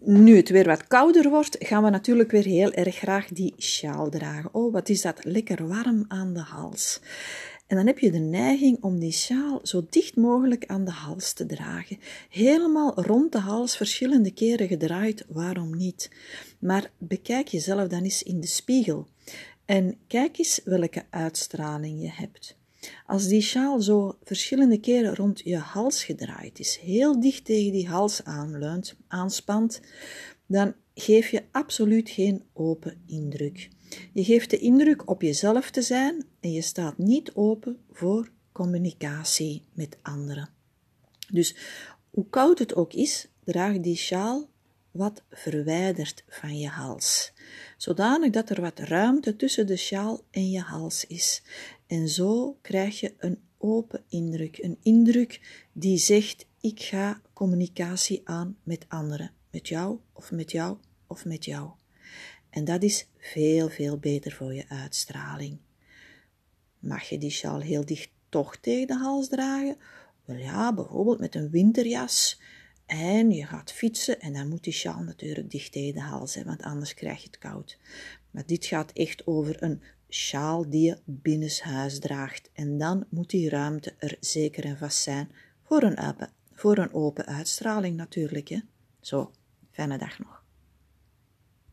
nu het weer wat kouder wordt, gaan we natuurlijk weer heel erg graag die sjaal dragen. Oh, wat is dat lekker warm aan de hals. En dan heb je de neiging om die sjaal zo dicht mogelijk aan de hals te dragen. Helemaal rond de hals, verschillende keren gedraaid, waarom niet? Maar bekijk jezelf dan eens in de spiegel. En kijk eens welke uitstraling je hebt. Als die sjaal zo verschillende keren rond je hals gedraaid is, heel dicht tegen die hals aanleunt, aanspant, dan geef je absoluut geen open indruk. Je geeft de indruk op jezelf te zijn en je staat niet open voor communicatie met anderen. Dus hoe koud het ook is, draag die sjaal wat verwijderd van je hals, zodanig dat er wat ruimte tussen de sjaal en je hals is. En zo krijg je een open indruk, een indruk die zegt: ik ga communicatie aan met anderen, met jou of met jou of met jou. En dat is veel, veel beter voor je uitstraling. Mag je die sjaal heel dicht toch tegen de hals dragen? Wel ja, bijvoorbeeld met een winterjas. En je gaat fietsen en dan moet die sjaal natuurlijk dicht tegen de hals zijn, want anders krijg je het koud. Maar dit gaat echt over een sjaal die je binnenshuis draagt. En dan moet die ruimte er zeker en vast zijn voor een open, voor een open uitstraling natuurlijk. Hè? Zo, fijne dag nog.